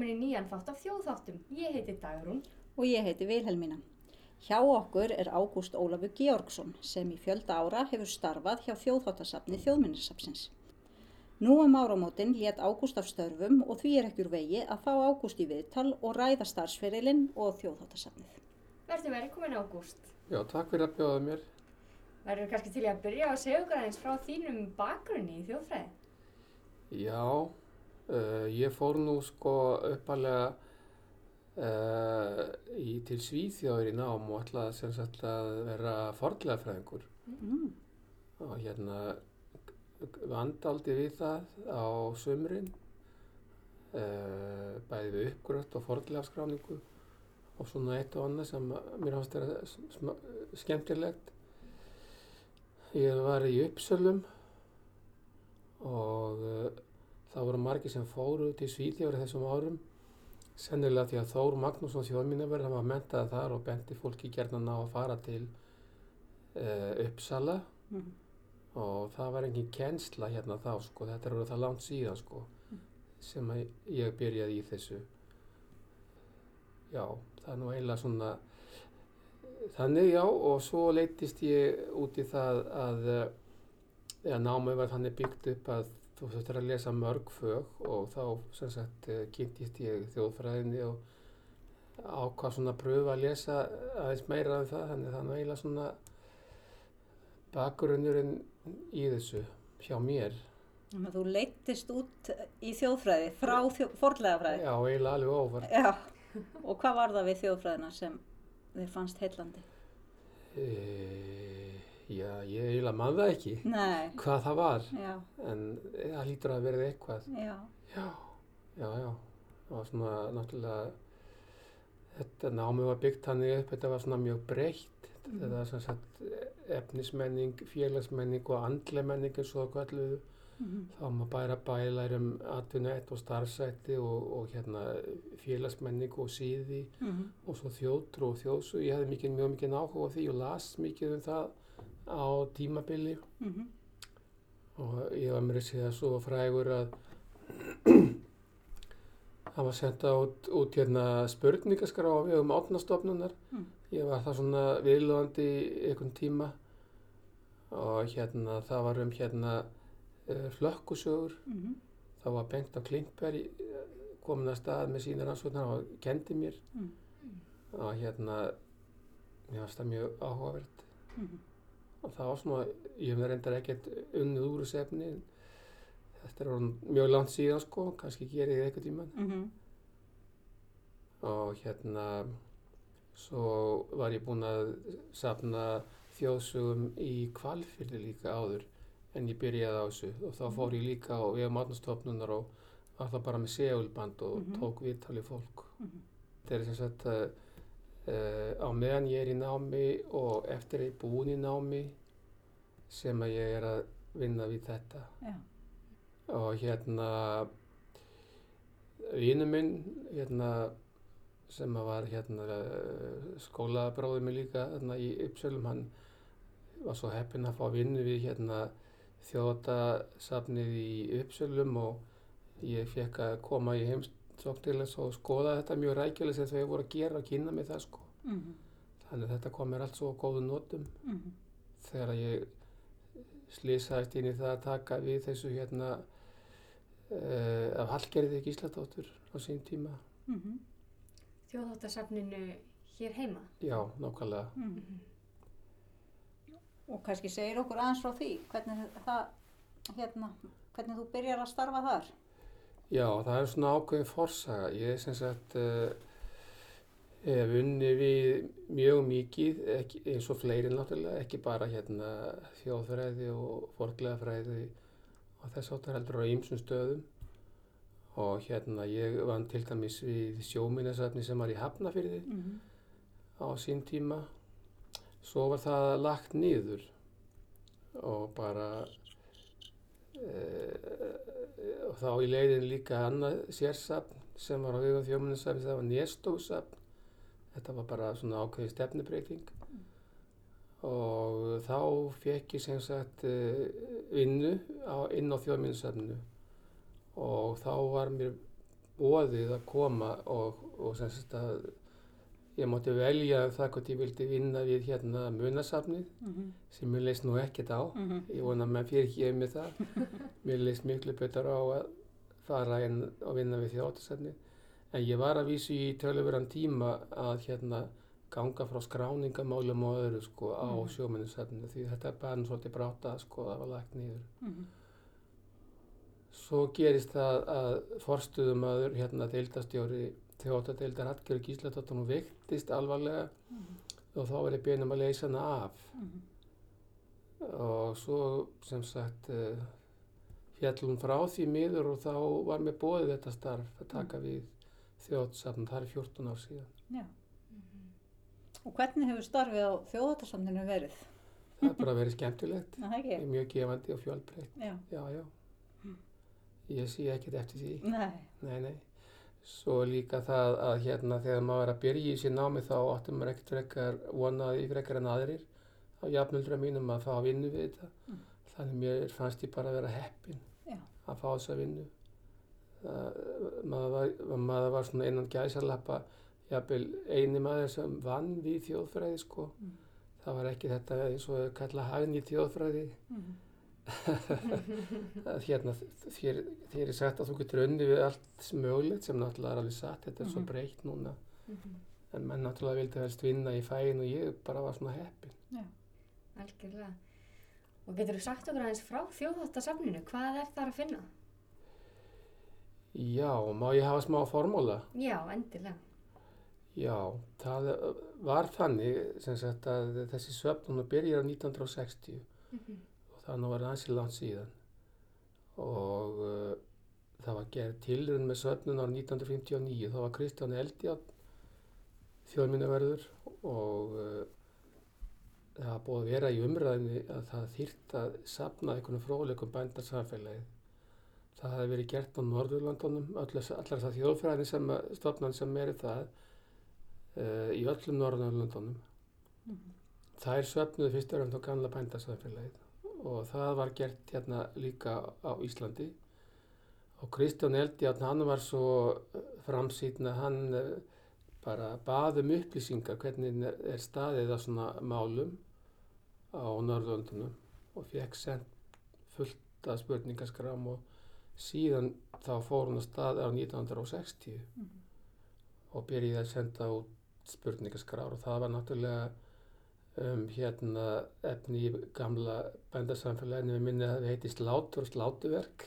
komin í nýjan þátt af þjóðþáttum. Ég heiti Dagrún. og ég heiti Vilhelmína. Hjá okkur er Ágúst Ólafur Georgsson sem í fjölda ára hefur starfað hjá þjóðháttasafni þjóðminnarsafsins. Nú um áramótin létt Ágúst af störfum og því er ekki úr vegi að fá Ágúst í viðtal og ræða starfsferilinn og þjóðháttasafnið. Verður verið komin Ágúst. Já, takk fyrir að bjóða mér. Verður kannski til að byrja að segja okkur aðeins frá þínum bakgrunni í þjóðfræði. Já, uh, ég fór nú sko uppalega uh, í, til Svíþjóður í nám og ætlaði sem sagt að vera fornlegafræðingur Mm. og hérna vandaldi við það á sumrin uh, bæði við uppgröft og fornlegafskráningu og svona eitt og annað sem mér vera sm- skemmtilegt. Ég var í Uppsölum og það voru margir sem fóru til Svíþjóður þessum árum sennilega því að Þór Magnússon þjóðminnaverð hann var mentað þar og benti fólki gerðan á að fara til uh, Uppsala. Mm. og það var engin kennsla hérna þá sko, þetta er orðið það langt síðan sko sem að ég byrjaði í þessu. Já, það er nú eiginlega svona þannig já og svo leittist ég út í það að eh, eða námið var þannig byggt upp að þú þurftir að lesa mörg fög og þá sem sagt eh, kynntist ég þjóðfræðinni og ákvað svona að pröfa að lesa aðeins meira en það þannig það eiginlega svona bakgrunnurinn í þessu hjá mér Þannig að þú leittist út í þjóðfræði frá þjó, forlegafræði. já, eiginlega alveg óvart Já. Og hvað var það við þjóðfræðina sem þér fannst heillandi? e, já, ég eiginlega man það ekki Nei, hvað það var. Já, en það lítur að verða eitthvað. Já. já, já, já. Það var svona náttúrulega þetta námið var byggt þannig upp þetta var svona mjög breytt. Mhm. þetta var sem sagt efnismenning, félagsmenning og andleg menning eins og það kalluðu Mm þá var maður bara bælar um atvinnuætt og starfsætti og, og hérna félagsmenning og síði -hmm. og svo þjóðtrú og þjóðsug. Ég hefði mikið, mjög mikið áhuga á því og las mikið um það á tímabili Mm og ég var mér að segja svo frægur að það var senda út, út hérna spurningaskrá á vegum átnastofnunar. Mm. Ég var það svona viðlóðandi einhvern tíma og hérna það var um hérna uh, flökkusögur -hmm. þá var Bengt á Klintberg komin að stað með sína rannsóknar og kendi mér Mm. og hérna mér fannst það mjög áhugavert Mhm. Og það var svona ég hef reyndar ekkert unnið úr þessu efni þetta er orðin mjög langt síðan sko kannski gerði ég eitthvað tíman Mhm. og hérna svo var ég búinn að safna þjóðsögum í kvalfyrði líka áður en ég byrjaði á þessu og þá fór ég líka á vegum átnastofnunar og var það bara með segulband og Mhm. tók viðtali fólk. Mhm. Þetta er sem sagt að uh, á meðan ég er í námi og eftir ég er búin í námi sem að ég er að vinna við þetta Já. og hérna vinnu minn hérna sem að var hérna uh, skólabróður mig líka hérna í Uppsölum hann var svo heppinn að fá vinnu við hérna þjóðatasafnið í Uppsölum og ég fekk að koma í heimsókn til þess og skoða þetta mjög rækjulega sem þau voru að gera og kynna mig það sko Mhm. þannig að þetta kom mér allt svo á góðu nótum Mhm. þegar ég slýsaðist inn í það að taka við þessu hérna uh, af Hallgerði Gísladóttur á sín tíma. Mhm. Þjóðþáttasafninu hér heima. Já, nákvæmlega. Mhm. Og kannski segir okkur aðeins frá því, hvernig það, hérna, hvernig þú byrjar að starfa þar. Já, það er svona ákveðin forsaga. Ég sem sagt uh, hef unni við mjög mikið, ekki, eins og fleiri náttúrulega, ekki bara hérna þjóðfræði og forgleðafræði og þess áttar heldur á ýmsum stöðum. Og hérna ég vann til dæmis við sjóminnesafni sem var í Hafnafyrði Mhm. á sín tíma. Svo var það lagt niður og bara og þá í leiðin líka annað sérsafn sem var á vegum þjóminnesafni, það var Néstófsafn. Þetta var bara svona ákveði stefnubreiting og þá fekk ég sem sagt uh, vinnu inn á þjóminnesafninu og þá var mér bóðið að koma og, og sem sagt að ég mátti velja um það hvort ég vildi vinna við hérna munasafnið Mhm. sem mér leist nú ekkert á. Mhm. Ég vona að menn fyrir ekki með það. Mér leist miklu betur á að fara inn og vinna við þjóttasafnið. En ég var að vísu í töluveran tíma að hérna ganga frá skráningamálum og öðru sko á Mhm. sjómennisafninu því þetta er bara svolítið bráta sko að það var lagt niður. Mhm. Svo gerist það að forstuðumadur, hérna deildastjóri þjóttadeildar Hallgjörg Gísladóttir, hún veiktist alvarlega Mhm. og þá var ég beðin um að leysa hana af Mhm. og svo sem sagt uh, fjall hún frá því miður og þá var mér bóðið þetta starf að taka við þjóttsafn, það er 14 ár síðan. Já. Og hvernig hefur starfið á þjóðhættarsamninu verið? Það er bara verið skemmtilegt, mjög gefandi og fjölbreytt, Já. já, já. Ég sé ekkert eftir því. Nei. Nei, nei. Svo líka það að hérna þegar maður er að byrja í sér námi þá áttum maður ekkert frekar vonaði frekar en aðrir á jafnöldra mínum að fá að vinnu við þetta. Mm. Þannig mér fannst ég bara að vera heppin Já. að fá þessa vinnu. Maður, var, maður var svona einan gæsalappa, jafnvel eini maður sem vann við þjóðfræði sko. Mm. Það var ekki þetta eins og kalla hagn í þjóðfræði Mhm. Hérna þér, þér er sagt að þú getur unni við allt mögulegt sem náttúrulega er alveg satt, þetta er svo Mhm. breytt núna Mhm. en menn náttúrulega vildi helst vinna í fæin og ég bara var svona heppin Algjörlega. Og getur þú sagt okkur aðeins frá þjóðháttasafninu? Hvað er þar að finna? Já, má ég hafa smá formóla? Já, endilega. Já, það var þannig sem sagt að þessi söfnun byrjar á 1960 Mhm. og það nú var ansi langt síðan og uh, það var gerð tilrun með söfnun á 1959 þá var Kristján Eldjátt þjóðminnaverður og uh, það var búið að vera í umræðinni að það þýrt að sapna einhvern fróðleikum bændarsamfélagið. Það hafi verið gert á Norðurlandunum, allar, það þjóðfræðin sem, stofnan sem er það uh, í öllum Norðurlandunum. Mhm. Þær söfnuðu fyrst og fremst á gamla bændarsamfélagið og það var gert hérna líka á Íslandi og Kristján Eldjátt hann var svo framsýtna hann eh, bara baðum upplýsingar hvernig er staðið á svona málum á Norðurlandunum og fekk sendt fullt af spurningaskrám og síðan þá fór hún að stað á 1960 Mhm. og byrjaði að senda út spurningaskrár og það var náttúrulega um, hérna efni í gamla bændarsamfélaginu við minni að það heiti slátur og slátuverk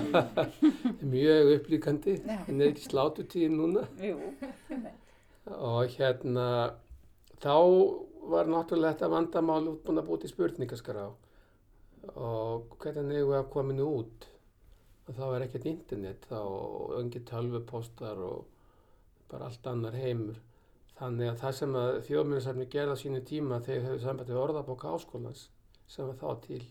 mjög upplýkandi Já. en er ekki slátutíðin núna? Jú. og hérna þá var náttúrulega þetta vandamál útbúin að búið til spurningaskrá. Og hvernig eigum við að koma henni út? Og þá er ekkert internet þá og öngir tölvupostar og bara allt annar heimur þannig að það sem að þjóðmjörnsafni gerða sínu tíma þegar hefur samband við orðabók áskólans sem var þá til.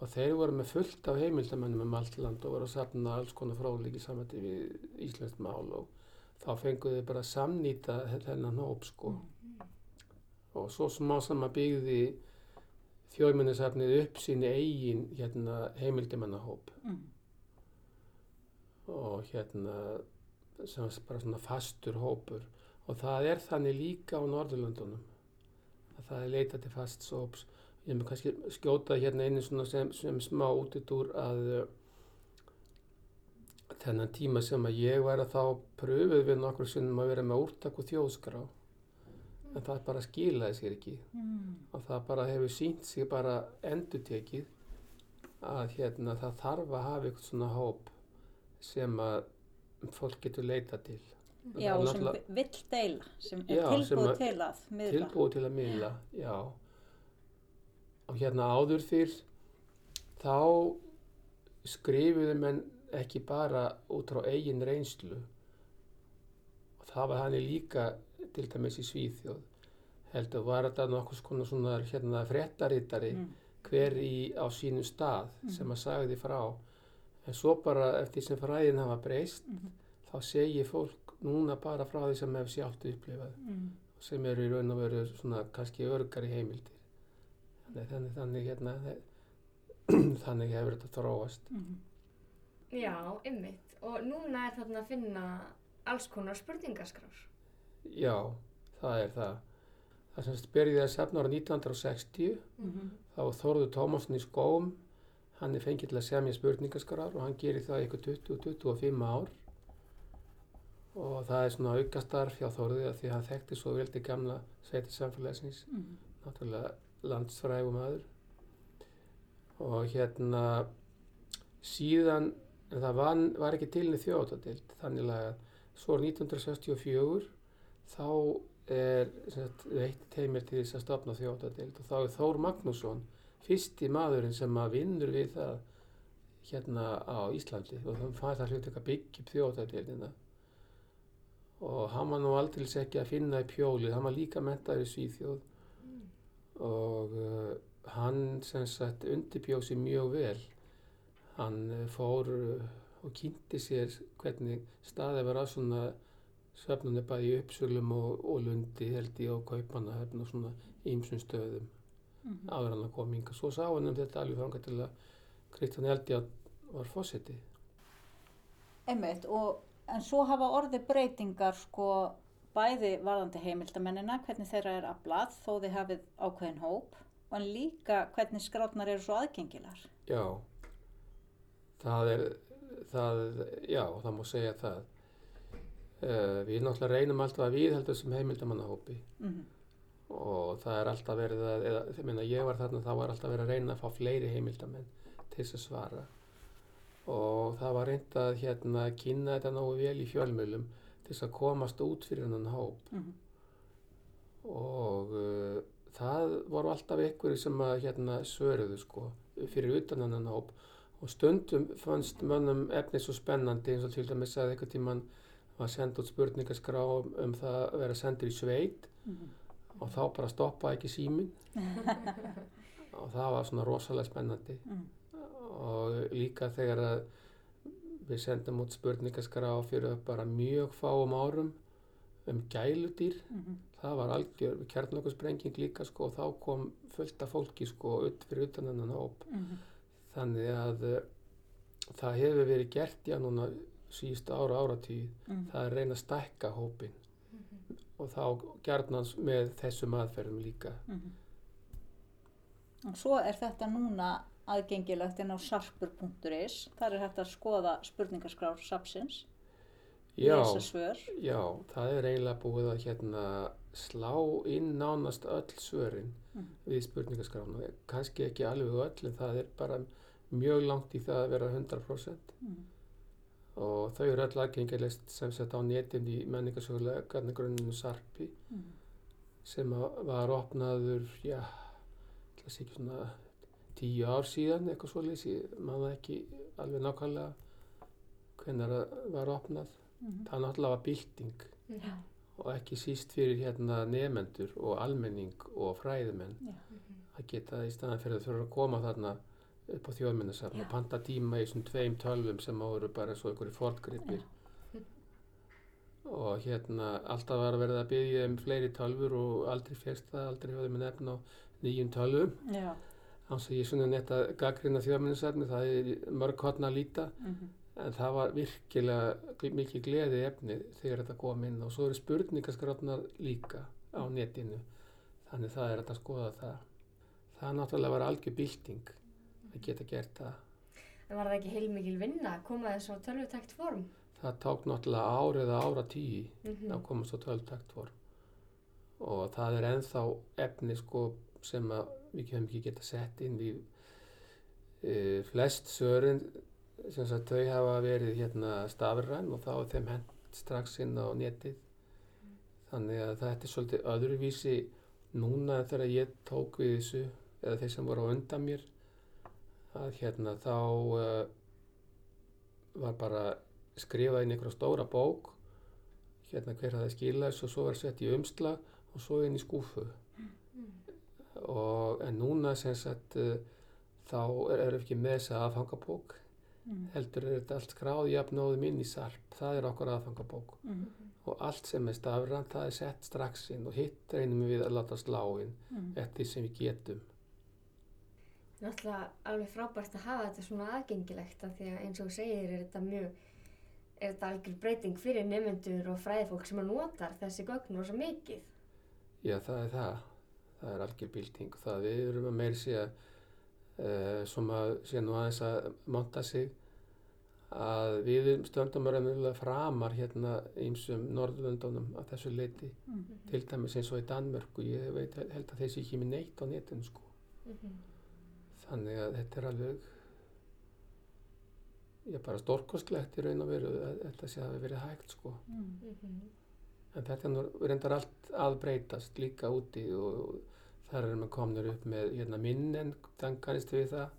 Og þeir voru með fullt af heimildamennum um allt land og voru að safna alls konar fróðleiki samvætti við íslenskt mál og þá fenguðu bara að samnýta þennan hóp sko. Og svo smá saman byggði þjóðminnisafnið upp sín eigin hérna, heimildamennahóp Mhm. og hérna sem var bara svona fastur hópur og það er þannig líka á Norðurlöndunum að það er leitað til fasts hóps ég með kannski skjóta hérna einu svona sem, sem smá útidúr að uh, þennan tíma sem að ég var að þá pröfuð við nokkur sinnum að vera með úrtak og þjóðskrá en það bara skilaði sér ekki Mhm. og það bara hefur sínt sig bara endutekið að hérna það þarf að hafa eitthvað svona hóp sem að fólk getur leita til. Já, er sem vill deila, sem er Já, sem tilbúið að- til að miðla. tilbúið til að miðla, já. Og hérna áður fyrr þá skrifuðu menn ekki bara út frá eigin reynslu og það var hann líka til dæmis í Svíþjóð heldur var þetta nokkuð konar svona hérna fréttarittari Mm. hver í á sínum stað Mhm. sem að sagði frá en svo bara eftir sem fræðin hafa breyst Mhm. þá segir fólk núna bara frá því sem hefur sjálft upplifað Mhm. sem eru í raun og veru svona kannski örgari heimildir þannig, þannig, þannig hérna þannig hefur þetta þróast Mhm. Já, ymmit. Og núna er þarna að finna alls konar spurningaskrár. Já, það er það. Það sem sagt byrjaði að safna ára 1960, þá var Þórður Tómasson í skóm, hann er fengið til að semja spurningaskrar og hann gerir það í ykkur 20-25 ár og það er svona aukastarf hjá Þórði að því hann þekkti svo vel til gamla sveiti samfélagsins, Mhm. náttúrulega landsfrægum aður og hérna síðan, en það var, var ekki til í þjóðatadild, þannig að svo er 1964 þá er sagt, veitt teimir til þess að stopna þjóðatadild og þá er Þór Magnússon fyrsti maðurinn sem að vinnur við það hérna á Íslandi. Og þannig fannst það hlut ekki að byggja upp þjóðatadildina og hann var nú aldrei ekki að finna í pjólið, hann var líka mentaður í Svíþjóð og uh, hann sem sagt undirbjóð sér mjög vel hann uh, fór uh, og kynnti sér hvernig staðið var að svona söfnunni bæði í uppsölum og, og lundi held ég á kaupanahöfn og svona ýmsum stöðum Mhm. áður en hann kom inga. Svo sá hann um þetta alveg franga til að Kristján Eldjátt var fósiti. Einmitt, og, en svo hafa orði breytingar sko bæði varðandi heimildamennina, hvernig þeirra er aflað þó þið hafið ákveðin hóp en líka hvernig skrátnar eru svo aðgengilar. Já, það er, það, já, það má segja það. Uh, við náttúrulega reynum alltaf að viðhalda þessum heimildamannahópi Mm og það er alltaf verið að, eða, þegar minna, ég var þarna, þá var alltaf verið að reyna að fá fleiri heimildamenn til þess að svara og það var reynd að hérna kynna þetta náðu vel í fjölmjölum til þess að komast út fyrir hennan hóp -hmm. og uh, það voru alltaf einhverju sem að hérna svöruðu sko fyrir utan hennan hóp og stundum fannst mönnum efnið svo spennandi eins og til dæmis að einhvern tíman var sendt út spurningaskrá um, um það að vera sendur í sveit Mhm. og þá bara stoppaði ekki símin og það var svona rosalega spennandi Mm. Og líka þegar að við sendum út spurningaskrá fyrir bara mjög fáum árum um gæludýr Mhm. það var algjör kjarnokkursprenging líka sko og þá kom fullt af fólki sko ut fyrir utan hennan hóp Mhm. þannig að uh, það hefur verið gert já núna síðustu ára áratíð Mhm. það er reyna að stækka hópin og þá gjarnans með þessum aðferðum líka Mhm. Og svo er þetta núna aðgengilegt inn á sarpur.is. Þar er hægt að skoða spurningaskrár sapsins, já, það er eiginlega búið að hérna slá inn nánast öll svörin Mhm. við spurningaskrána kannski ekki alveg öll en það er bara mjög langt í það að vera 100% Mhm. og þau eru öll aðgengilist sem sett á netin í menningarsögulega garnagrunninu Sarpi Mhm. sem að var opnaður, já, það sé ekki svona tíu ár síðan, eitthvað svoleiðis, ég man það ekki alveg nákvæmlega hvenær það var opnað. Mhm. Það náttúrulega var bylting Já. og ekki síst fyrir hérna nefendur og almenning og fræðimenn Já. að geta í staðan fyrir að þurfa að koma þarna upp á þjóðminnarsafn Já. og panta tíma í þessum tveim tölvum sem voru bara svo einhverju fortgripir og hérna alltaf var að verða að byggja um fleiri tölvur og aldrei férst það, aldrei höfðu með nefn á nýjum tölvum Þannig að ég svona netta gaggrina þjóðminnarsafni, það er mörg hotna að líta Mhm. en það var virkilega mikið gleði efni þegar þetta kom inn og svo eru spurningaskrafnar líka á netinu þannig það er að skoða það það náttúrulega var algjör bylting að geta gert það En var það ekki heilmikil vinna að koma þessu á tölvutækt form? það tók náttúrulega árið að ára tíu Mm að komast á tölvtakt form og það er ennþá efni sko sem að við hefum ekki geta sett inn í e, flest sörin sem sagt þau hafa verið hérna stafræn og þá er þeim hent strax inn á netið. Þannig að þetta er svolítið öðruvísi núna þegar ég tók við þessu eða þeir sem voru á undan mér að hérna þá uh, var bara skrifað inn einhverja stóra bók hérna hver hafði skilað þessu og svo var sett í umslag og svo inn í skúfu og en núna sem sagt uh, þá er, er ekki með þessa aðfangabók Mhm. heldur er þetta allt skráð jafnóðum inn í sarp það er okkur aðfangabók Mhm. og allt sem er stafrænt það er sett strax inn og hitt reynum við að láta slá inn Mhm. eftir sem við getum náttúrulega alveg frábært að hafa þetta svona aðgengilegt af því að eins og segir er þetta mjög er þetta algjör breyting fyrir nefnendur og fræðifólk sem að notar þessi gögn rosa mikið. Já, það er það. Það er algjör bylting. Það við erum að meiri sé að uh, sem að sé nú aðeins að monta sig að við stöndum að raunverulega framar hérna ímsum Norðurlöndunum að þessu leiti Mm. til dæmis eins og í Danmörku ég veit, held að þessi ekki með neitt á netinu sko Mhm. þannig að þetta er alveg ég er bara stórkostlegt í raun og veru að þetta sé að verið hægt sko Mm. Mhm. En þetta er nú reyndar allt að breytast líka úti og þar erum við komnir upp með hérna, minn en þann kannist við það.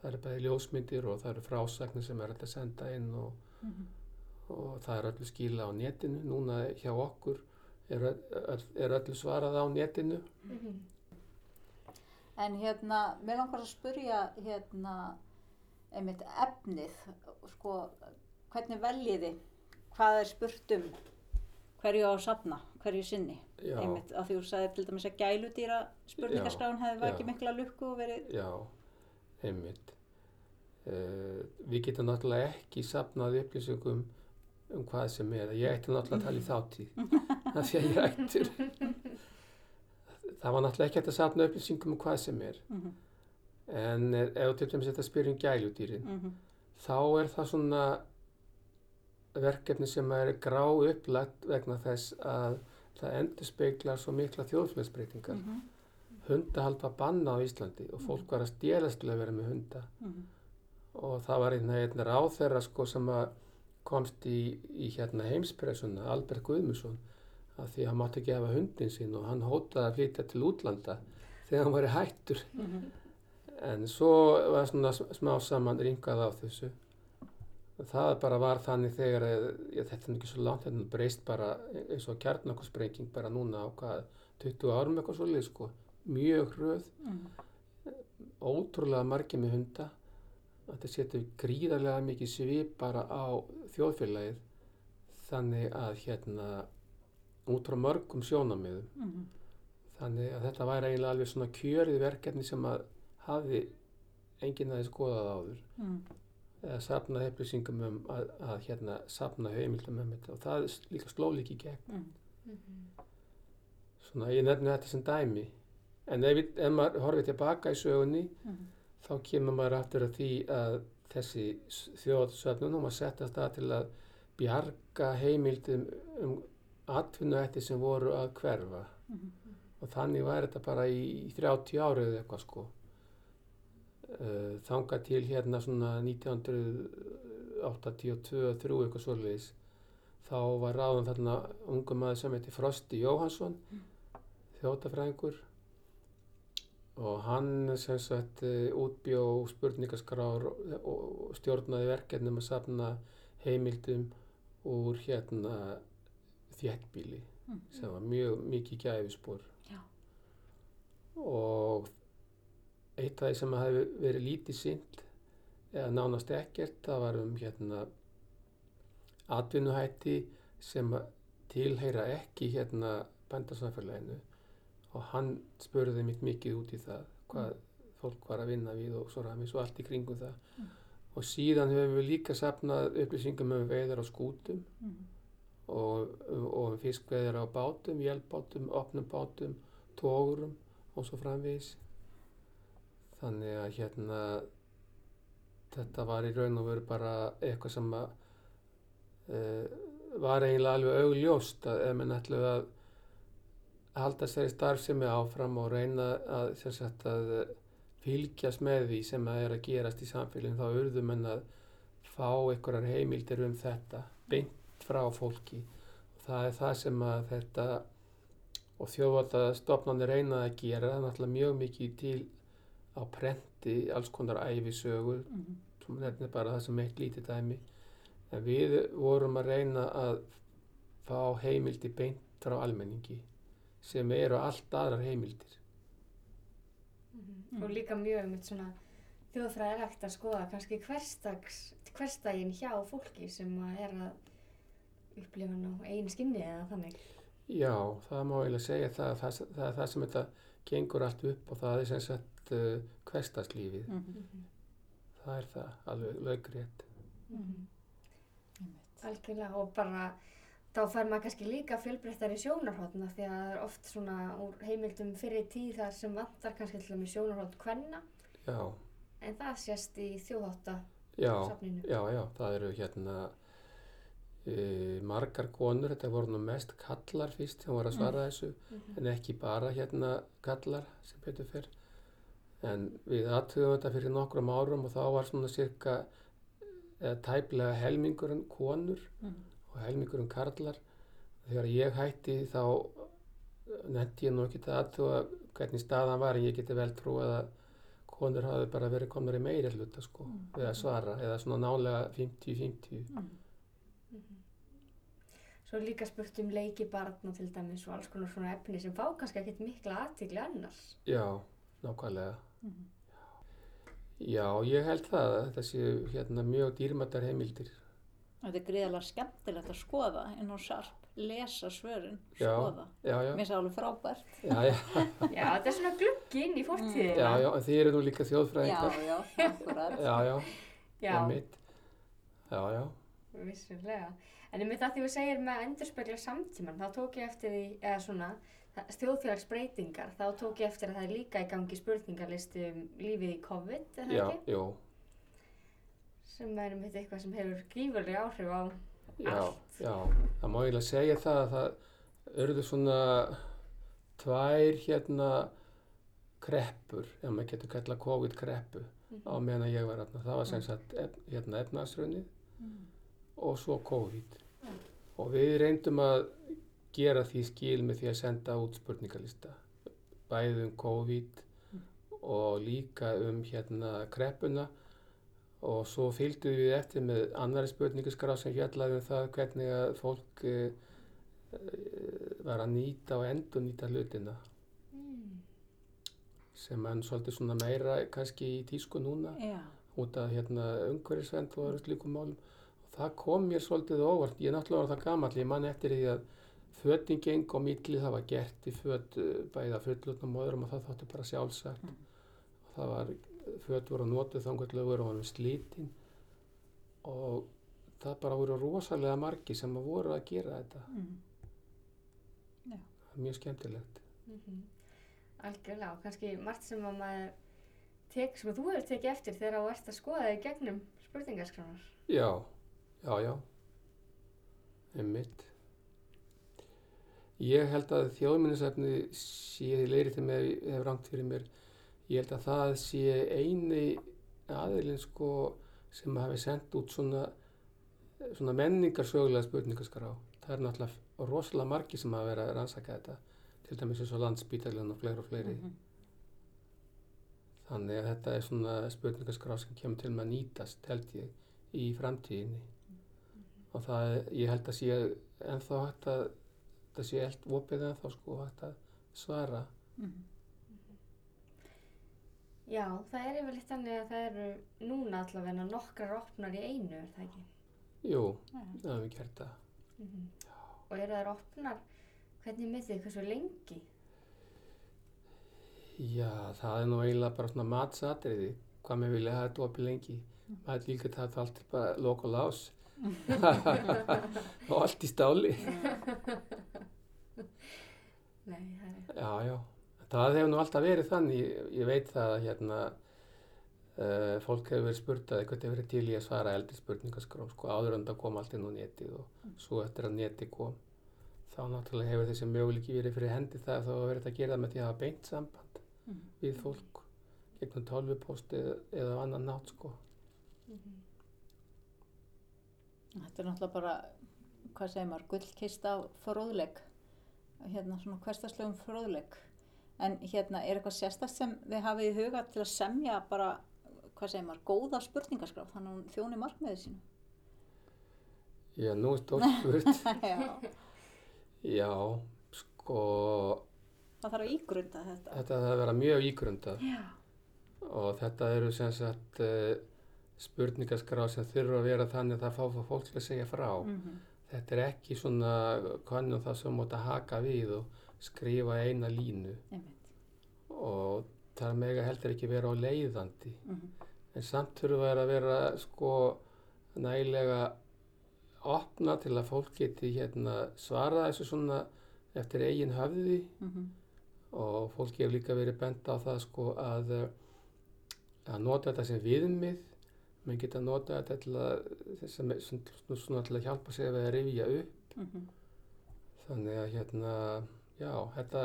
Það eru bæði ljósmyndir og það eru frásagnir sem er að senda inn og, Mhm. og það er öllu skila á netinu. Núna hjá okkur er, öll, er öllu svarað á netinu. Mhm. En hérna, mér langar að spurja hérna, einmitt efnið, sko, hvernig veljiði, hvað er spurt um, hverju á að safna, hverju sinni? Einmitt, að því þú sagði til dæmis að gæludýra spurningaskráin hefði vakið mikla lukku og verið, já, einmitt. Uh, við getum náttúrulega ekki safnað upplýsingum um hvað sem er. Ég ætti náttúrulega að tala í þáttíð af því að ég ættir það var náttúrulega ekki hægt að safna upplýsingum um hvað sem er. Mm en eh, ef til dæmis þetta spyr um gæludýrin -hmm. þá er það svona verkefni sem er grá upplagt vegna þess að það endur speiklar svo mikla þjóðfélagsbreytingar. Mhm. Hundahald var banna á Íslandi og fólk var að stélast til að vera með hunda Mhm. og það var einn, einn ráþerra sko sem komst í, í hérna heimspressuna, Albert Guðmusson, að því að hann mátti ekki hafa hundin sín og hann hótaði að flytja til útlanda þegar hann var hættur. Mhm. En svo var svona smá saman ringað á þessu. Það bara var þannig þegar, ég, þetta er ekki svo langt, þetta breyst bara eins og kjarnakorsprenging bara núna á hvað, 20 árum eitthvað svolítið sko. Mjög hröð, Mhm. ótrúlega margir með hunda. Þetta setur gríðarlega mikið svip bara á þjóðfélagið. Þannig að hérna, út frá mörgum sjónamiðum. Mhm. Þannig að þetta væri eiginlega alveg svona kjörið verkefni sem að hafi enginn aðeins skoðað áður Mhm. Eða safnað upplýsingum um að, að hérna safna heimildum um þetta og það er líka sló líka í gegn. Mhm. Mhm. Svona ég nefni þetta sem dæmi en ef, ef maður horfið tilbaka í sögunni Mhm. þá kemur maður aftur að því að þessi þjóðsöfnun hún var sett að stað til að bjarga heimildum um atvinnuætti sem voru að hverfa Mhm. og þannig var þetta bara í 30 árið eða eitthvað sko uh, þangað til hérna svona 1982-3 eitthvað svoleiðis þá var ráðan þarna ungu maður sem heiti Frosti Jóhansson þjótafræðingur og hann sem sagt eh, útbjó spurningaskrár og, stjórnaði verkefnum að safna heimildum úr hérna þéttbíli Mhm. sem var mjög mikið gæfispor og eitt af því sem hafi verið lítið sýnt eða nánast ekkert það var um hérna atvinnuhætti sem tilheyra ekki hérna bændasamfélaginu og hann spurði mitt mikið út í það hvað fólk var að vinna við og svo ræmis og allt í kringum það Mm. og síðan höfum við líka safnað upplýsingum um veiðar á skútum Mhm. og, og um fiskveðir á bátum, vélbátum, opnum bátum, tógurum og svo framvegis. Þannig að hérna þetta var í raun og veru bara eitthvað sem að uh, var eiginlega alveg augljóst að ef menn ætlu að halda sér í starfsemi áfram og reyna að, sem sagt, að fylgjast með því sem að er að gerast í samfélagin þá urðu menn að fá einhverjar heimildir um þetta beint frá fólki. Og það er það sem að þetta og þjóðvaldastofnanir reyna að gera það er náttúrulega mjög mikið til á prenti alls konar æfisögur Mhm. sem nefnir bara það sem eitt lítið dæmi en við vorum að reyna að fá heimildi beint frá almenningi sem eru allt aðrar heimildir Mhm. Og líka mjög um svona þjóðfræðilegt að skoða kannski hverstags, hverstaginn hjá fólki sem að er að upplifa hann á einu skinni eða þannig. Já, það má eiginlega segja það, það, það er það sem þetta gengur allt upp og það er sem sagt uh, hverstagslífið. Mhm. Það er það, alveg laugrétt. Mhm. Einmitt. Algjörlega og bara þá fær maður kannski líka fjölbreyttari sjónarhóttna því að það er oft svona úr heimildum fyrir tíð þar sem vantar kannski til dæmis sjónarhótt kvenna Já, en það sést í þjóðhátta já, safninu. já, já, það eru hérna e, margar konur, þetta voru nú mest kallar fyrst sem voru að svara þessu, Mhm. en ekki bara hérna kallar sem betur fyrr. En við aðtöðum þetta fyrir nokkrum árum og þá var svona cirka eða tæplega helmingurinn konur Mhm. og helmingurinn karlar. Þegar ég hætti þá nefndi ég nú ekki að aðtöða hvernig staðan var en ég geti vel trúið að konur hafi bara verið komnar í meiri hluta sko, Mm. að svara eða svona nálega 50-50. Mhm. Mhm. Svo líka spurt um leiki barna til dæmis og alls konar svona efni sem fá kannski ekkert mikla aðtigli annars. Já, nákvæmlega. Mhm. Já, ég held það að þetta séu hérna mjög dýrmættar heimildir. Þetta er gríðarlega skemmtilegt að skoða inn á sarp, lesa svörin, Já. skoða. Já, já, Mér finnst það alveg frábært. já, já, Já, þetta er svona gluggi inn í fortíðina. já, já, en þið eru nú líka Já, þjóðfræðingar. já, akkurat. Já, já, Já, einmitt. Já, já, vissulega. En myndi að því þú segir með að endurspegla samtíman, þá tók ég eftir því, eða svona, þjóðfélagsbreytingar, þá tók ég eftir að það er líka í gangi spurningarlisti um lífið í COVID, er það já, ekki? jú, Sem er einmitt eitthvað sem hefur gífurlega áhrif á já, allt. já. Það má eiginlega segja það að það örðu svona tvær hérna kreppur, ef maður getur kallað COVID-kreppu á Mhm. meðan ég var hérna. Það var sem sagt ef, hérna efnaðsrönnið Mhm. og svo COVID. Já. Og við reyndum að gera því skil með því að senda út spurningalista. Bæði um COVID og líka um hérna kreppuna. Og svo fylgdum við eftir með annari spurningaskrá sem fjallaði um það hvernig að fólk e, var að nýta og endur nýta hlutina. Mm. sem er svolítið svona meira kannski í tísku núna Já, út af hérna umhverfisvend og slíkum málum. Og það kom mér svolítið óvart. Ég er náttúrulega var það gamall, ég man eftir því að fötin geng á milli, það var gert í föt eh, bæði að fullutnum og öðrum og það þótti bara sjálfsagt Mm. og það var, föt voru notuð þannig voru hann slítin og það bara voru rosalega margi sem að voru að gera þetta Mhm. það er mjög skemmtilegt Mhm. Algjörlega og kannski margt sem að maður tek, sem að þú hefur tekið eftir þegar þú ert að skoða þig gegnum spurningaskránar. Já, já, já, einmitt. Ég held að þjóðminnisefni sé, ég leiri til með, hef rangt fyrir mér, ég held að það sé eini aðilinn sko sem hafi sendt út svona, svona menningarsögulega spurningaskrá. Það er náttúrulega rosalega margi sem hafa verið að rannsaka þetta, til dæmis eins og landsbítalinn og fleiri og fleiri. Mhm. Þannig að þetta er svona spurningaskrá sem kemur til með að nýtast, held ég, í framtíðinni. Og það, ég held að sé ennþá hægt að, það sé allt opið ennþá sko hægt að svara. Mhm. Já, það er yfirleitt þannig að það eru núna allavega nokkrar opnar í einu, er það ekki? Jú, Já. það hefum við gert það. Mm Og eru þær opnar, hvernig með þið, hversu lengi? Já, það er nú eiginlega bara svona matsatriði, hvað með vilja hafa þetta opið lengi. Maður er líka það allt til bara lok og lás. og allt í stáli. Nei, það er... Já, já. Það hefur nú alltaf verið þannig, ég, ég veit það að hérna, uh, fólk hefur verið spurtaði hvað hefur verið til í að svara eldri spurningaskrá, sko, áður en það kom allt inn á netið og svo eftir að netið kom. Þá náttúrulega hefur þessi möguleiki verið fyrir hendi það að þá verið að gera með því að hafa beint samband Mhm. við fólk gegnum tölvupóst eða, annan nátt, sko. Mhm. Þetta er náttúrulega bara, hvað segir maður, gullkista fróðleik, hérna svona hverstaslegum fróðleik. En hérna, er eitthvað sérstakt sem þið hafið í huga til að semja bara, hvað segir maður, góða spurningaskrá, þannig að hún þjóni markmiðið sínu? Já, nú er stórt spurt. Já, Já, sko, það þarf að ígrunda þetta. þetta það að vera mjög ígrundað. Já. og þetta eru sem sagt uh, spurningaskrá sem þurfa að vera þannig að það fá fólk að segja frá. Mm Þetta er ekki svona kannum það sem móta haka við og skrifa eina línu Einmitt. og það mega heldur ekki vera á leiðandi Mhm. en samt þurfa að vera sko nægilega opna til að fólk geti hérna svara þessu svona eftir eigin höfði Mhm. og fólki hefur líka verið bent á það sko að eh, að nota þetta sem viðmið menn geta nota þetta til að sem, svona, svona til að hjálpa sig að rifja upp Mhm. þannig að hérna já, þetta,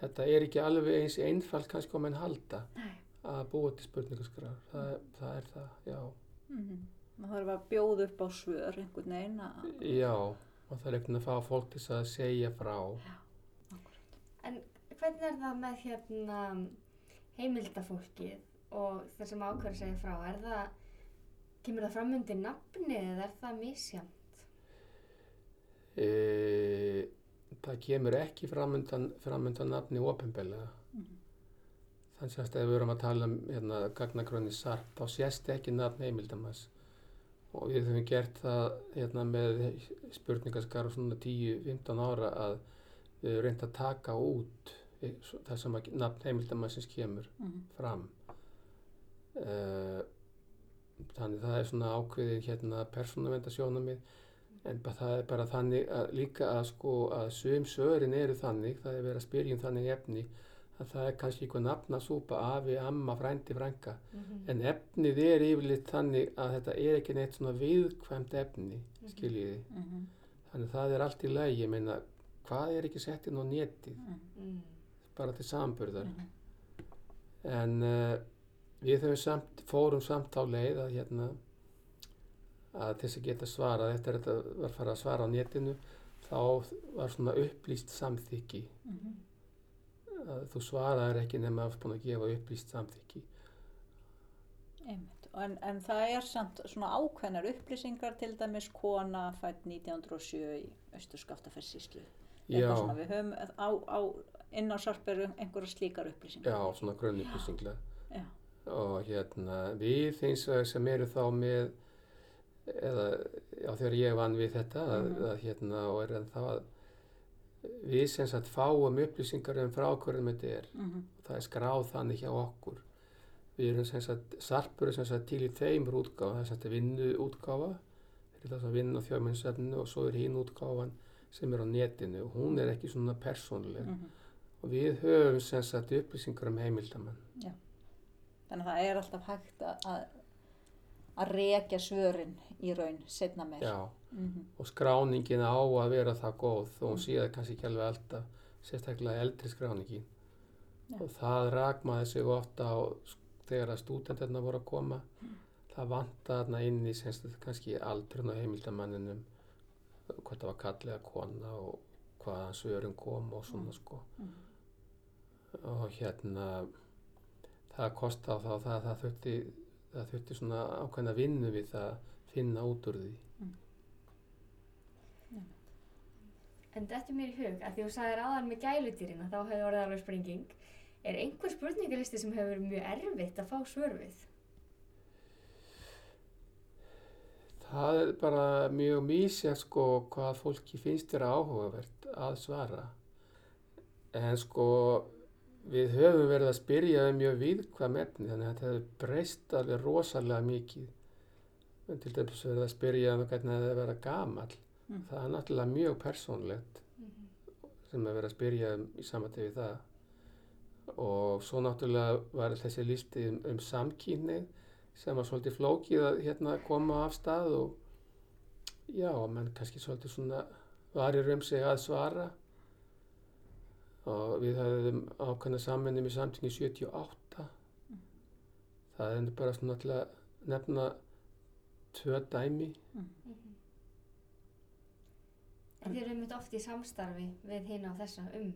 þetta er ekki alveg eins einfalt kannski á menn halda Nei. að búa til spurningaskrar það, það er það, já Mhm. Það þarf að bjóða upp á svör einhvern veginn að... já, og það er ekkert að fá fólk til að segja frá En hvernig er það með hérna heimildafólkið og þeir sem ákveður segja frá? Er það, kemur það fram undir nafni eða er það misjant? e, það kemur ekki framundan, framundan nafni ofinbelega Mhm. þannig að ef við erum að tala um hérna, gagnagrunni sarp þá sést ekki nafn heimildamanns og við höfum gert það hérna, með spurningaskar og svona 10-15 ára að við höfum reynd að taka út e, það sem að nafn heimildamannsins kemur Mhm. fram uh, þannig það er svona ákveðin hérna persónuvendasjónamið en það er bara þannig að líka að sko að sum sörin eru þannig það er verið að spyrja um þannig efni að það er kannski einhver nafnasúpa afi, amma, frændi, frænka Mhm. en efnið er yfirleitt þannig að þetta er ekki neitt svona viðkvæmt efni skiljiði, Mhm. þannig að það er allt í lagi, ég meina hvað er ekki sett inn á Mhm. Mm. bara til samburðar Mhm. en uh, við höfum samt, fórum samt á leið að hérna að þess að geta svarað eftir að þetta var farið að svara á netinu þá var svona upplýst samþykki Mhm. að þú svaraðir ekki nema að búin að gefa upplýst samþykki Einmitt. En, en það er samt svona ákveðnar upplýsingar til dæmis kona fætt 1907 í Östurskaftaferðsíslu. já, Svona, við höfum á, á, inn á sarperu einhverja slíkar upplýsingar. já, svona grunnupplýsinglega Já. Og hérna við eins og sem eru þá með eða já, þegar ég vann við þetta að, Mhm. að, hérna og er en þá að við sem sagt fáum upplýsingar um frá hverjum þetta er. Mhm. það er skráð þannig hjá okkur. Við erum sem sagt sarpur sem sagt til í þeimur útgáfa það er sem sagt vinnu útgáfa það er það sem vinna á þjóðmennsefninu og svo er hinn útgáfan sem er á netinu. Og hún er ekki svona persónuleg. Mhm. og við höfum sem sagt upplýsingar um heimildamann Þannig að það er alltaf hægt að, að, rekja svörin í raun setna meir. já Mhm. og skráningin á að vera það góð þó sé það kannski ekki alveg alltaf sérstaklega eldri skráningin Já. og það rakmaði sig ofta á þegar að stúdentarna voru að koma það vanta þarna inn í semst kannski aldrun á heimildamanninum hvort það var kallið að kona og hvaðan svörin kom og svona sko Mhm. og hérna það kosti á þá það, það þurfti það þurfti svona ákveðna vinnu við það að finna út úr því En þetta er mér í hug að því þú sagðir áðan með gæludýrina þá hefur orðið alveg sprenging. Er einhver spurningalisti sem hefur verið mjög erfitt að fá svör við? Það er bara mjög mísjægt sko hvað fólki finnst þér áhugavert að svara. En sko við höfum verið að spyrja um mjög viðkvæm efni þannig að þetta hefur breyst alveg rosalega mikið. En til dæmis verið að spyrja um hvernig það að vera gamall. Mm. Það er náttúrulega mjög persónlegt sem er verið að spyrja um í samvætti við það. Og svo náttúrulega var þessi listi um, um samkynneið sem var svolítið flókið að hérna koma af stað og já, menn kannski svolítið svona varir um sig að svara og við höfum ákveðna samvinnum í samtingi 78 það er bara svona til að nefna tvö dæmi. En þið eru mitt oft í samstarfi við hinn á þessa um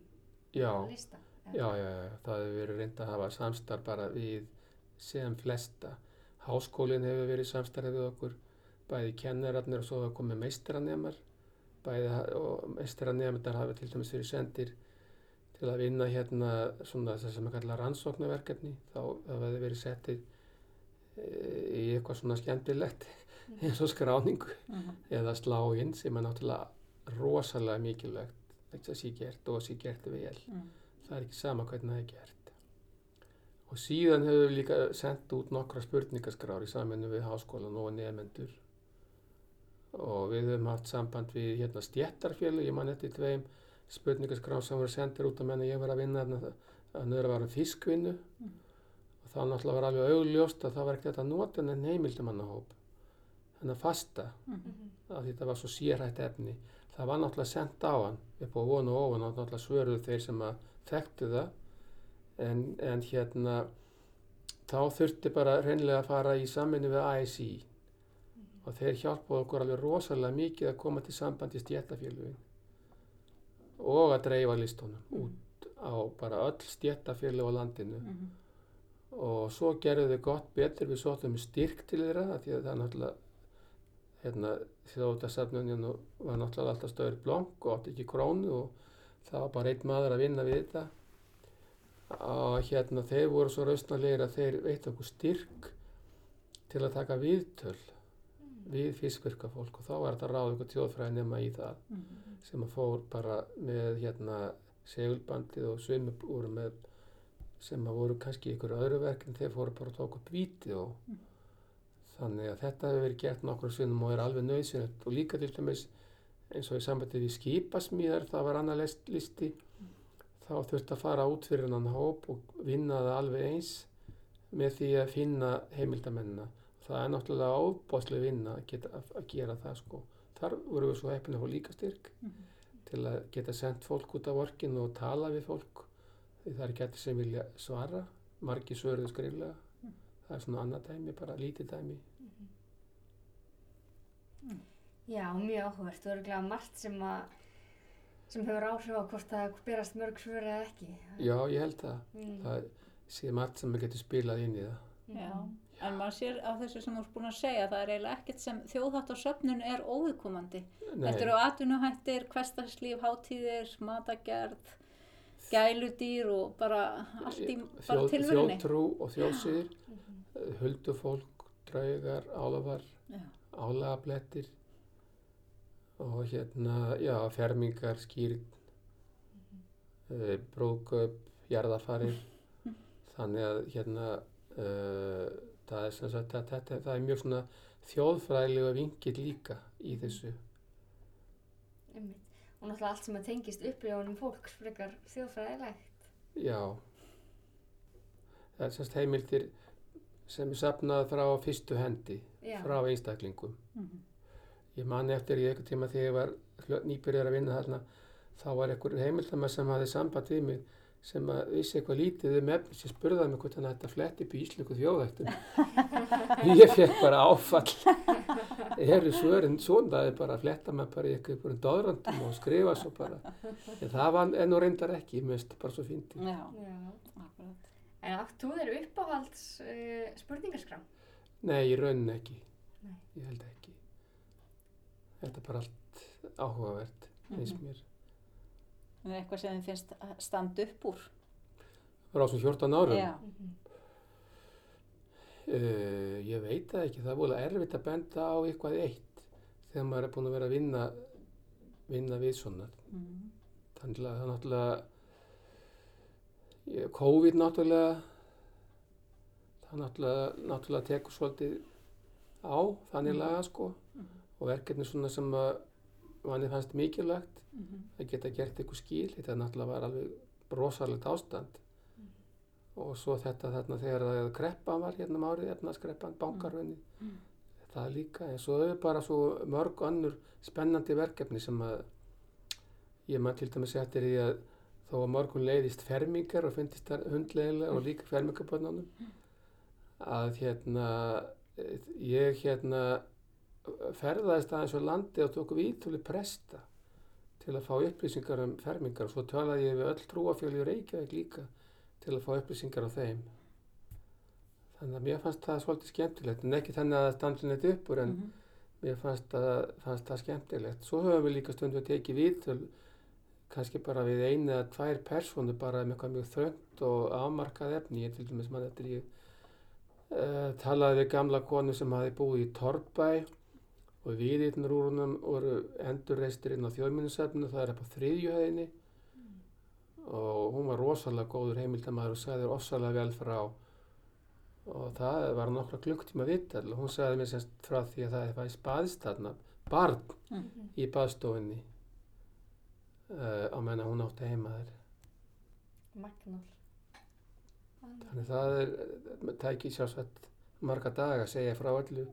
já, lista. já, já, já, það hefur verið reynd að hafa samstarf bara við sem flesta. Háskólinn hefur verið í samstarfi við okkur. Bæði kennararnir og svo hafa komið meistaranemar bæði meistaranemar hafa til dæmis verið sendir til að vinna hérna svona þess að sem er kallað rannsóknarverkefni þá þið verið settir e, í eitthvað svona skemmtilegt eins og skráningu Mhm. eða slá inn sem er náttúrulega rosalega mikilvægt þess að sé gert og sé gert vel Mm. það er ekki sama hvernig það er gert Og síðan hefur við líka sendt út nokkra spurningaskrár í saminu við háskólan og nefnendur. Og við höfum haft samband við hérna stjættarfjölu, ég man eftir tveim spurningaskrár sem voru sendir út að menna ég var að vinna þarna, að nöðra var um fiskvinnu. Mm. Og þá náttúrulega var alveg augljóst að það var ekkert að nota en heimildamannahóp. Þannig að fasta, Mhm. að þetta var svo sérhætt efni. Það var náttúrulega sendt á hann upp á von og ofan og náttúrulega svöruðu þeir sem að þekktu það en, en hérna þá þurfti bara reynlega að fara í samvinni við ASI og þeir hjálpaðu okkur alveg rosalega mikið að koma til sambandi stjættafélugin og að dreifa listunum út á bara öll stjættafélug á landinu. Mhm. og svo gerðu þau gott betur við sóttum styrk til þeirra því að það náttúrulega hérna þjóðutasafnuninu var náttúrulega alltaf stöður blokk og átti ekki krónu og það var bara einn maður að vinna við þetta. Og hérna þeir voru svo rausnarlegir að þeir veitt okkur styrk til að taka viðtöl við fiskvirkafólk og þá var þetta ráð ykkur tjóðfræði nema í það. Mhm. Sem að fór bara með hérna segulbandið og svimi voru með sem að voru kannski ykkur öðru verk en þeir fóru bara að tóka upp víti og Mm. þannig að þetta hefur verið gert nokkur sinnum og er alveg nöðsynlegt og líka til dæmis eins og í sambandi við skipasmíðar það var list, listi. Þá þurfti að fara út fyrir annan hóp og vinna það alveg eins með því að finna heimildamennina það er náttúrulega óbáslega vinna að, geta, að gera það sko þar voru við svo heppin að fá líka styrk Mhm. til að geta sendt fólk út af orkinu og tala við fólk. Því það er ekki allir sem vilja svara margi svöruðu skriflega. Það er svona annað dæmi, bara lítið dæmi. Já, mjög áhugavert. Og örgulega margt sem að sem hefur áhrif á hvort það berast mörg svör eða ekki. já, ég held það, Mm. það sé margt sem maður getur spilað inn í það. Já. En maður sér á þessu sem þú ert búin að segja, það er eiginlega ekkert sem þjóðhátt á söfnun er óviðkomandi. Nei, Þetta eru atvinnuhættir, hversdagslíf, hátíðir, matagerð, gæludýr og bara allt í þjóð, tilverunni. þjóðtrú og þjóðsýr Mhm. huldufólk, draugar, álafar Já. álagablettir og hérna, já, fermingar, skýrn, uh, brúðgöp, jarðafarir, þannig að hérna, uh, það er sagt, að þetta, það er mjög svona þjóðfræðilega vingill líka í þessu. Einmitt. Og náttúrulega allt sem að tengist upplifunum fólks frekar þjóðfræðilegt. Já, það er semst heimildir sem er safnað frá fyrstu hendi, Já. frá einstaklingum. Mhm. Ég man eftir í einhver tíma þegar ég var nýbyrjar að vinna þarna þá var einhver heimildamæð sem hafði samband við mig sem að vissi eitthvað lítið um efni sem spurðaði mig hvort hann ætti að fletti upp í íslensku þjóðættum. ég fekk bara áfall. Eru svörin svona, það er bara að fletta maður bara í einhverjum dóðrandum og skrifa svo bara. En það var ennú reyndar ekki, finnst það bara svo fyndið. Já, Já. akkurat. En átt þú þeir uppáhalds uh, spurningarskrám? Nei, í rauninni ekki. Nei. Ég held ekki. Þetta er bara allt áhugavert, finnst Mhm. mér. Það er eitthvað sem þið finnst að standa upp úr. Frá svo 14 árum. Já, Mhm. Uh, ég veit það ekki, það er volið erfitt að benda á eitthvað eitt þegar maður er búin að vera að vinna, vinna við svona. Mhm. Þannig að það náttúrulega, COVID náttúrulega, það náttúrulega, náttúrulega tekur svolítið á þannig Mhm. laga sko Mhm. og verkefni svona sem að manni fannst mikilvægt Mhm. að geta gert eitthvað skil, þetta náttúrulega var alveg rosalegt ástand. Og svo þetta þarna þegar að kreppan var hérna um árið, efnarskreppan, bankarvinni Mm. það líka, en svo er bara svo mörg önnur spennandi verkefni sem að ég maður til dæmis eftir því að þó að morgun leiðist fermingar og finnst það hundleiðilega og líka fermingarbönnunum að hérna eh, ég hérna ferðaðist aðeins á landi og tók vítölu presta til að fá upplýsingar um fermingar. Og svo talaði ég við öll trúafjölu í Reykjavík líka til að fá upplýsingar á þeim. Þannig að mér fannst það svolítið skemmtilegt en ekki þannig að það standi neitt uppur en Mhm. mér fannst það, fannst það skemmtilegt. Svo höfum við líka stundum tekið viðtöl kannski bara við einu eða tvær persónu bara með eitthvað mjög þröngt og afmarkað efni. Ég til dæmis mann eftir ég uh, talaði við gamla konu sem hafi búið í Torbæ og viðirnur úr húnum voru endurreistir inn á þjóðminnisefnu það er upp á þriðjuhæðinni og hún var rosalega góður heimildamæður og sagði rosalega vel frá. Og það var nokkra klukktíma vitt og hún sagði mér semst frá því að það var í spaðist þarna barn Mhm. í baðstofinni uh, á menna hún átti heima þær Magnál. þannig það er uh, tæki sjálfsvægt marga daga að segja frá öllu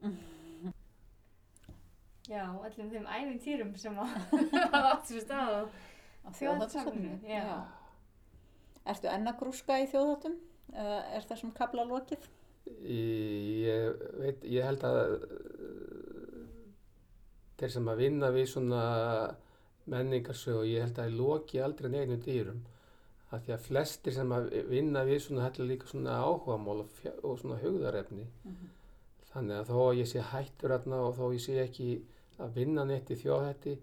Já, öllum þeim æfintýrum sem að hafa átt sér stað á Á þjóðháttarsafninu. Já. Ertu enn að grúska í þjóðháttum? Er þessum kabla lokið? ég veit, ég held að uh, þeir sem að vinna við svona menningarsögu, ég held að ég loki aldrei neinu dýrum af því að flestir sem að vinna við svona heldur líka svona áhugamál og, og svona hugðarefni þannig að þó að ég sé hættur hérna og þó ég sé ekki að vinna neitt í þjóðhætti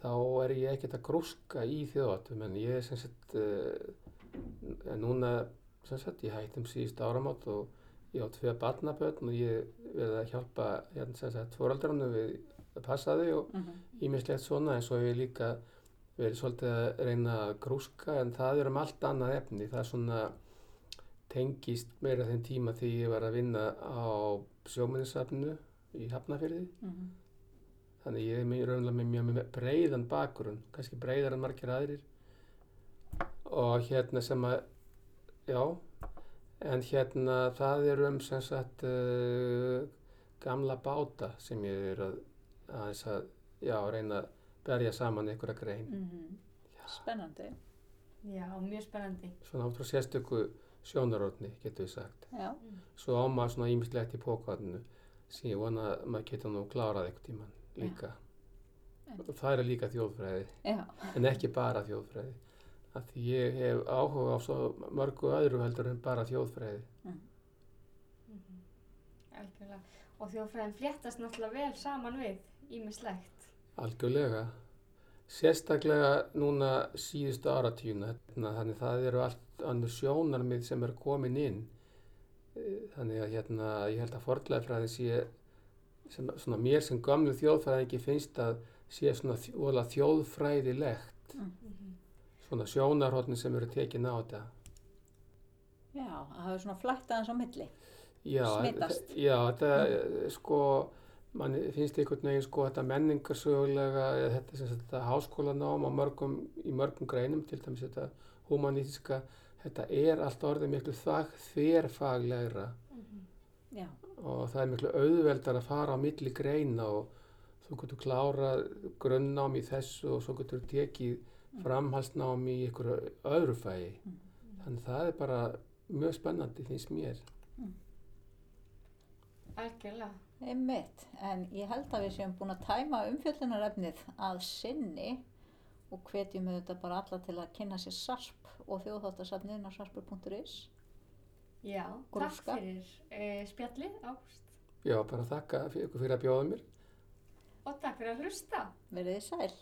þá er ég ekkert að grúska í þjóðhættum en ég er sem sagt uh, núna sem sagt ég hættum síðust áramót og ég á tvö barnabötn og ég verði að hjálpa hérna sem sagt fóraldrarnu við að passa þau og Mhm. ímislegt svona en svo hef ég líka verið svolítið að reyna að grúska en það er um allt annað efni það er svona tengist meira þeim tíma því ég var að vinna á sjóminnisafnu í Hafnafyrði Mhm. Þannig ég er mjög raunlega með mjög með breiðan bakgrunn kannski breiðar en margir aðrir og hérna sem að já en hérna það er um sem sagt uh, gamla báta sem ég er að aðeins að já, reyna að berja saman einhverja grein Mhm. Spennandi. Já, mjög spennandi. svona áttur sérstöku sjónarotni getur við sagt Já. svo á maður svona ímislegt í pókvarninu sem ég vona að maður getur nú klárað einhvern tíman líka. Og það er líka þjóðfræði Já. en ekki bara þjóðfræði. Af því ég hef áhuga á svo mörgu öðru heldur en bara þjóðfræði. Algjörlega. Og þjóðfræðin fléttast náttúrulega vel saman við ímislegt. algjörlega. Sérstaklega núna síðustu áratvíuna þannig það eru allt annur sjónarmið sem er komin inn. Þannig að hérna ég held að fornleifræði sé sem, svona mér sem gamlu þjóðfræðingi finnst að sé svona þjóðfræðilegt. Svona sjónarhóttni sem eru tekin á þetta. Já, það hefur svona flætt aðeins á milli. Já, Smitast. Já, þetta eh, sko, mann finnst einhvern veginn sko þetta menningarsögulega eða þetta sem sagt þetta háskólanám mörgum, í mörgum greinum, til dæmis þetta humanítiska, þetta er allt orðið miklu þag þverfaglegra. Já. Og það er miklu auðveldar að fara á milli greina og þú getur klárað grunnnám í þessu og svo getur tekið framhalsnám í einhverju öðru fæi. Þannig það er bara mjög spennandi finnst mér. Algjörlega. Einmitt, en ég held að við séum búin að tæma umfjöllunarefnið að sinni og hvetjum auðvitað bara alla til að kynna sér sarp og þjóðháttasafniðin á sarpur.is. Já, Gróska. takk fyrir uh, spjallið, Ágúst. Já, bara þakka fyrir, fyrir að bjóða mér. Og takk fyrir að hlusta. Verðið sæl.